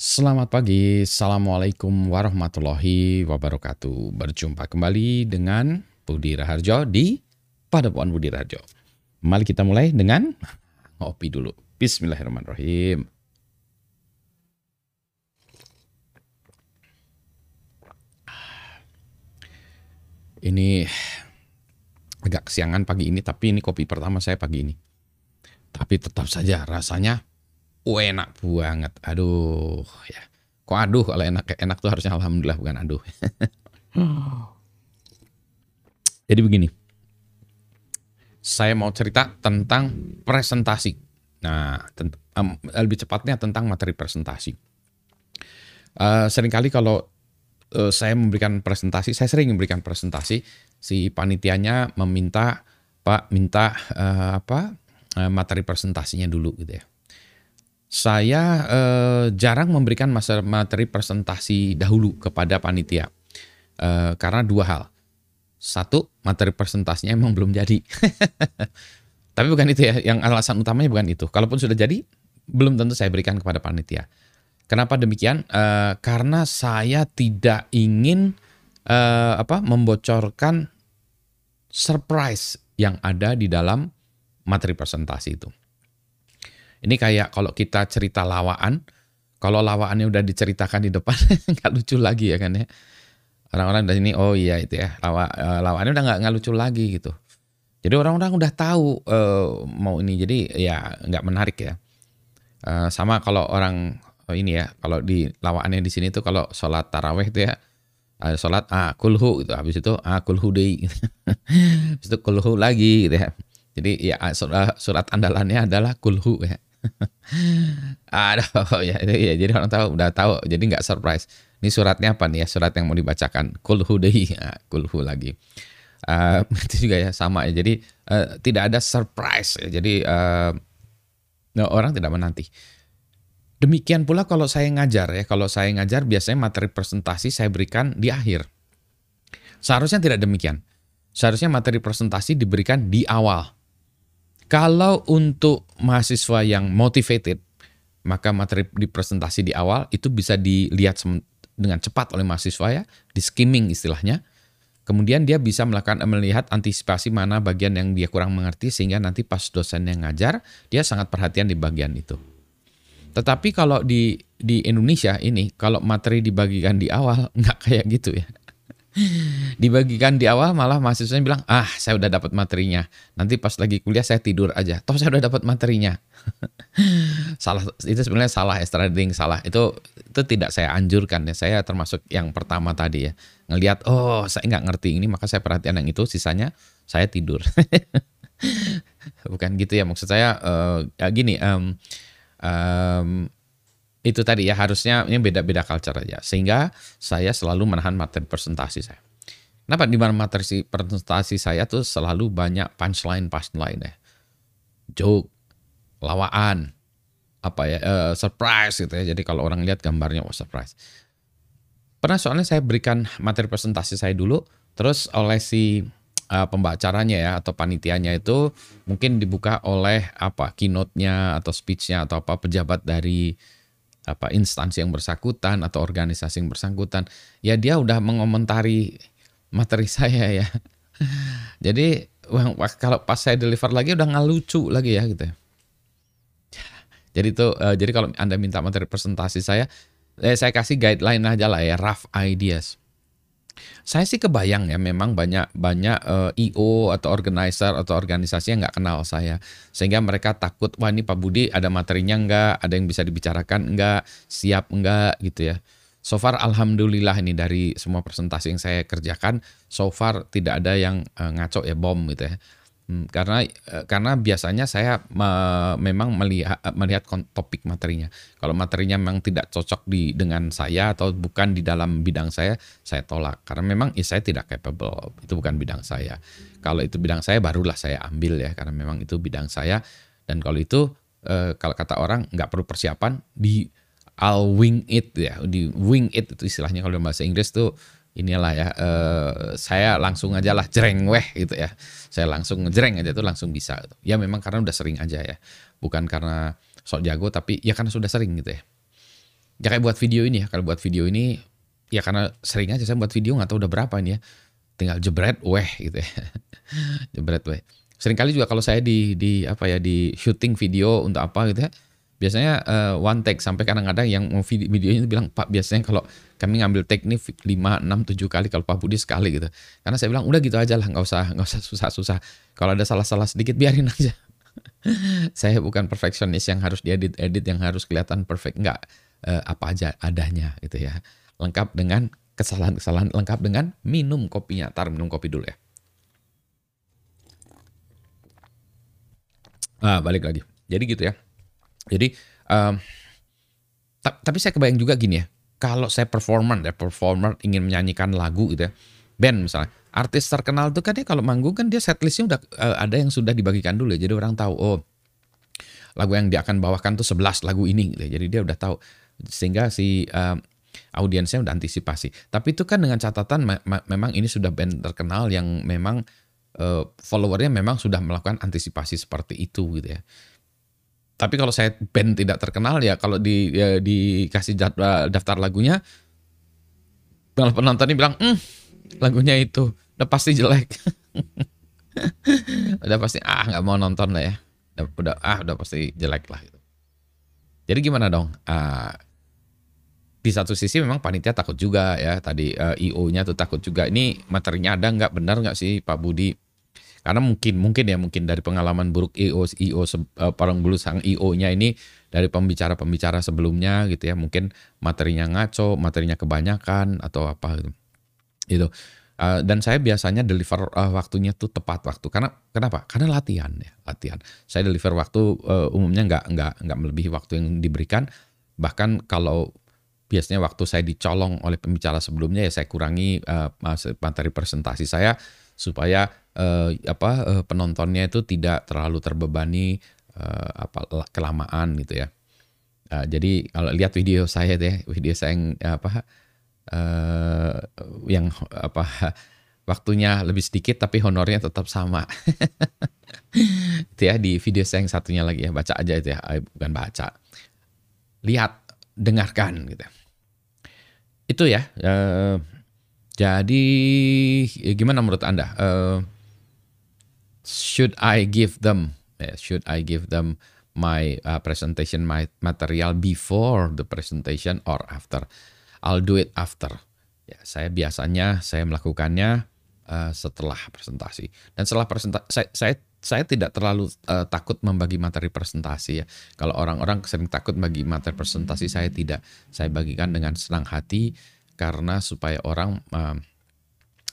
Selamat pagi, Assalamualaikum warahmatullahi wabarakatuh. Berjumpa kembali dengan Budi Raharjo di Padepokan Budi Raharjo. Mari kita mulai dengan ngopi dulu. Bismillahirrahmanirrahim. Ini agak kesiangan pagi ini, tapi ini kopi pertama saya pagi ini. Tapi tetap saja rasanya oh, enak banget. Aduh, ya. Kok aduh kalau enak enak tuh harusnya alhamdulillah bukan aduh. Jadi begini. Saya mau cerita tentang presentasi. Nah, tent um, lebih cepatnya tentang materi presentasi. Uh, sering kali kalau uh, saya memberikan presentasi, saya sering memberikan presentasi, si panitianya meminta Pak minta uh, apa uh, materi presentasinya dulu gitu ya saya eh, jarang memberikan materi presentasi dahulu kepada panitia eh, karena dua hal. Satu, materi presentasinya emang belum jadi. Tapi bukan itu ya, yang alasan utamanya bukan itu. Kalaupun sudah jadi, belum tentu saya berikan kepada panitia. Kenapa demikian? Eh, karena saya tidak ingin eh, apa membocorkan surprise yang ada di dalam materi presentasi itu. Ini kayak kalau kita cerita lawaan, kalau lawaannya udah diceritakan di depan nggak lucu lagi ya kan ya. Orang-orang dari sini oh iya itu ya lawa, uh, lawaannya udah nggak lucu lagi gitu. Jadi orang-orang udah tahu uh, mau ini jadi ya nggak menarik ya. Uh, sama kalau orang oh ini ya kalau di lawaannya di sini tuh kalau sholat taraweh itu ya ada sholat ah kulhu gitu habis itu ah kulhu deh habis itu kulhu lagi gitu ya jadi ya surat, surat andalannya adalah kulhu ya Aduh ya, ya jadi orang tahu udah tahu jadi nggak surprise. Ini suratnya apa nih ya? Surat yang mau dibacakan. Kulhu deh, ya, kulhu lagi. Uh, itu juga ya sama ya. Jadi uh, tidak ada surprise. Ya. Jadi uh, no, orang tidak menanti. Demikian pula kalau saya ngajar ya. Kalau saya ngajar biasanya materi presentasi saya berikan di akhir. Seharusnya tidak demikian. Seharusnya materi presentasi diberikan di awal. Kalau untuk mahasiswa yang motivated, maka materi di presentasi di awal itu bisa dilihat dengan cepat oleh mahasiswa ya, di skimming istilahnya. Kemudian dia bisa melakukan melihat antisipasi mana bagian yang dia kurang mengerti sehingga nanti pas dosen yang ngajar dia sangat perhatian di bagian itu. Tetapi kalau di di Indonesia ini kalau materi dibagikan di awal nggak kayak gitu ya dibagikan di awal malah mahasiswanya bilang ah saya udah dapat materinya. Nanti pas lagi kuliah saya tidur aja. Toh saya udah dapat materinya. Salah itu sebenarnya salah ya trading salah. Itu itu tidak saya anjurkan ya. Saya termasuk yang pertama tadi ya. Ngelihat oh saya nggak ngerti ini maka saya perhatian yang itu. Sisanya saya tidur. Bukan gitu ya. Maksud saya uh, gini um, um, itu tadi ya harusnya ini beda-beda culture aja sehingga saya selalu menahan materi presentasi saya. Kenapa di mana materi presentasi saya tuh selalu banyak punchline punchline ya, joke, lawaan, apa ya uh, surprise gitu ya. Jadi kalau orang lihat gambarnya oh surprise. Pernah soalnya saya berikan materi presentasi saya dulu, terus oleh si uh, pembacaranya ya atau panitianya itu mungkin dibuka oleh apa keynote-nya atau speech-nya atau apa pejabat dari apa instansi yang bersangkutan atau organisasi yang bersangkutan ya dia udah mengomentari materi saya ya. Jadi kalau pas saya deliver lagi udah nggak lucu lagi ya gitu ya. Jadi itu uh, jadi kalau anda minta materi presentasi saya eh, saya kasih guideline aja lah ya rough ideas saya sih kebayang ya memang banyak banyak uh, eh, IO atau organizer atau organisasi yang nggak kenal saya sehingga mereka takut wah ini Pak Budi ada materinya nggak ada yang bisa dibicarakan nggak siap nggak gitu ya. So far alhamdulillah ini dari semua presentasi yang saya kerjakan so far tidak ada yang uh, ngaco ya bom gitu ya. Hmm, karena eh, karena biasanya saya me, memang melihat melihat topik materinya. Kalau materinya memang tidak cocok di dengan saya atau bukan di dalam bidang saya, saya tolak karena memang ya, saya tidak capable. Itu bukan bidang saya. Kalau itu bidang saya barulah saya ambil ya karena memang itu bidang saya dan kalau itu eh, kalau kata orang nggak perlu persiapan di I'll wing it ya, di wing it itu istilahnya kalau bahasa Inggris tuh inilah ya uh, saya langsung aja lah jereng weh gitu ya. Saya langsung jereng aja tuh langsung bisa gitu. ya memang karena udah sering aja ya. Bukan karena sok jago tapi ya karena sudah sering gitu ya. Ya kayak buat video ini ya kalau buat video ini ya karena sering aja saya buat video nggak tahu udah berapa ini ya. Tinggal jebret weh gitu ya. Jebret weh. Seringkali juga kalau saya di di apa ya di syuting video untuk apa gitu ya biasanya uh, one take sampai kadang-kadang yang video videonya bilang Pak biasanya kalau kami ngambil take ini 5 6 7 kali kalau Pak Budi sekali gitu. Karena saya bilang udah gitu aja lah nggak usah nggak usah susah-susah. Kalau ada salah-salah sedikit biarin aja. saya bukan perfeksionis yang harus diedit edit yang harus kelihatan perfect nggak uh, apa aja adanya gitu ya. Lengkap dengan kesalahan-kesalahan lengkap dengan minum kopinya. Tar minum kopi dulu ya. Ah, balik lagi. Jadi gitu ya. Jadi um, tapi saya kebayang juga gini ya, kalau saya performer ya performer ingin menyanyikan lagu gitu ya, band misalnya, artis terkenal itu kan ya kalau manggung kan dia setlistnya udah uh, ada yang sudah dibagikan dulu ya, jadi orang tahu oh lagu yang dia akan bawakan tuh 11 lagu ini gitu ya. jadi dia udah tahu sehingga si uh, audiensnya udah antisipasi. Tapi itu kan dengan catatan me memang ini sudah band terkenal yang memang uh, followernya memang sudah melakukan antisipasi seperti itu gitu ya. Tapi kalau saya band tidak terkenal ya kalau di ya, dikasih daftar lagunya kalau penontonnya bilang, "Hmm, lagunya itu udah pasti jelek." udah pasti ah nggak mau nonton lah ya. Udah, udah ah udah pasti jelek lah gitu. Jadi gimana dong? Uh, di satu sisi memang panitia takut juga ya tadi uh, IO-nya tuh takut juga ini materinya ada nggak benar nggak sih Pak Budi karena mungkin mungkin ya mungkin dari pengalaman buruk IO IO uh, Parang Bulu sang IO-nya ini dari pembicara-pembicara sebelumnya gitu ya, mungkin materinya ngaco, materinya kebanyakan atau apa gitu. Itu. Uh, dan saya biasanya deliver uh, waktunya tuh tepat waktu. Karena kenapa? Karena latihan ya, latihan. Saya deliver waktu uh, umumnya nggak nggak nggak melebihi waktu yang diberikan. Bahkan kalau biasanya waktu saya dicolong oleh pembicara sebelumnya ya saya kurangi uh, materi presentasi saya supaya uh, apa uh, penontonnya itu tidak terlalu terbebani uh, apa kelamaan gitu ya. Uh, jadi kalau lihat video saya deh, video saya yang apa uh, yang apa waktunya lebih sedikit tapi honornya tetap sama. itu ya di video saya yang satunya lagi ya baca aja itu ya bukan baca. Lihat, dengarkan gitu. Itu ya. Uh, jadi gimana menurut Anda? Uh, should I give them uh, should I give them my uh, presentation my material before the presentation or after? I'll do it after. Ya, saya biasanya saya melakukannya uh, setelah presentasi. Dan setelah presentasi saya, saya saya tidak terlalu uh, takut membagi materi presentasi ya. Kalau orang-orang sering takut bagi materi presentasi, saya tidak. Saya bagikan dengan senang hati karena supaya orang uh,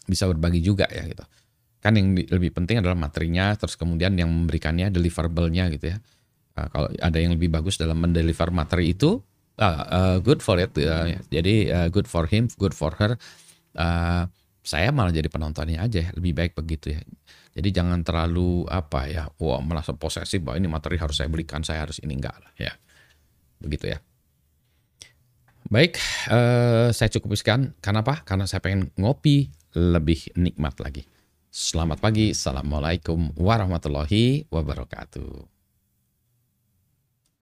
bisa berbagi juga ya gitu. Kan yang lebih penting adalah materinya, terus kemudian yang memberikannya deliverable-nya gitu ya. Uh, kalau ada yang lebih bagus dalam mendeliver materi itu, uh, uh, good for it. Uh, jadi uh, good for him, good for her. Uh, saya malah jadi penontonnya aja, lebih baik begitu ya. Jadi jangan terlalu apa ya, wah merasa posesif bahwa ini materi harus saya berikan, saya harus ini enggak lah ya. Begitu ya. Baik, uh, saya cukupkan. Karena apa? Karena saya pengen ngopi lebih nikmat lagi. Selamat pagi. Assalamualaikum warahmatullahi wabarakatuh.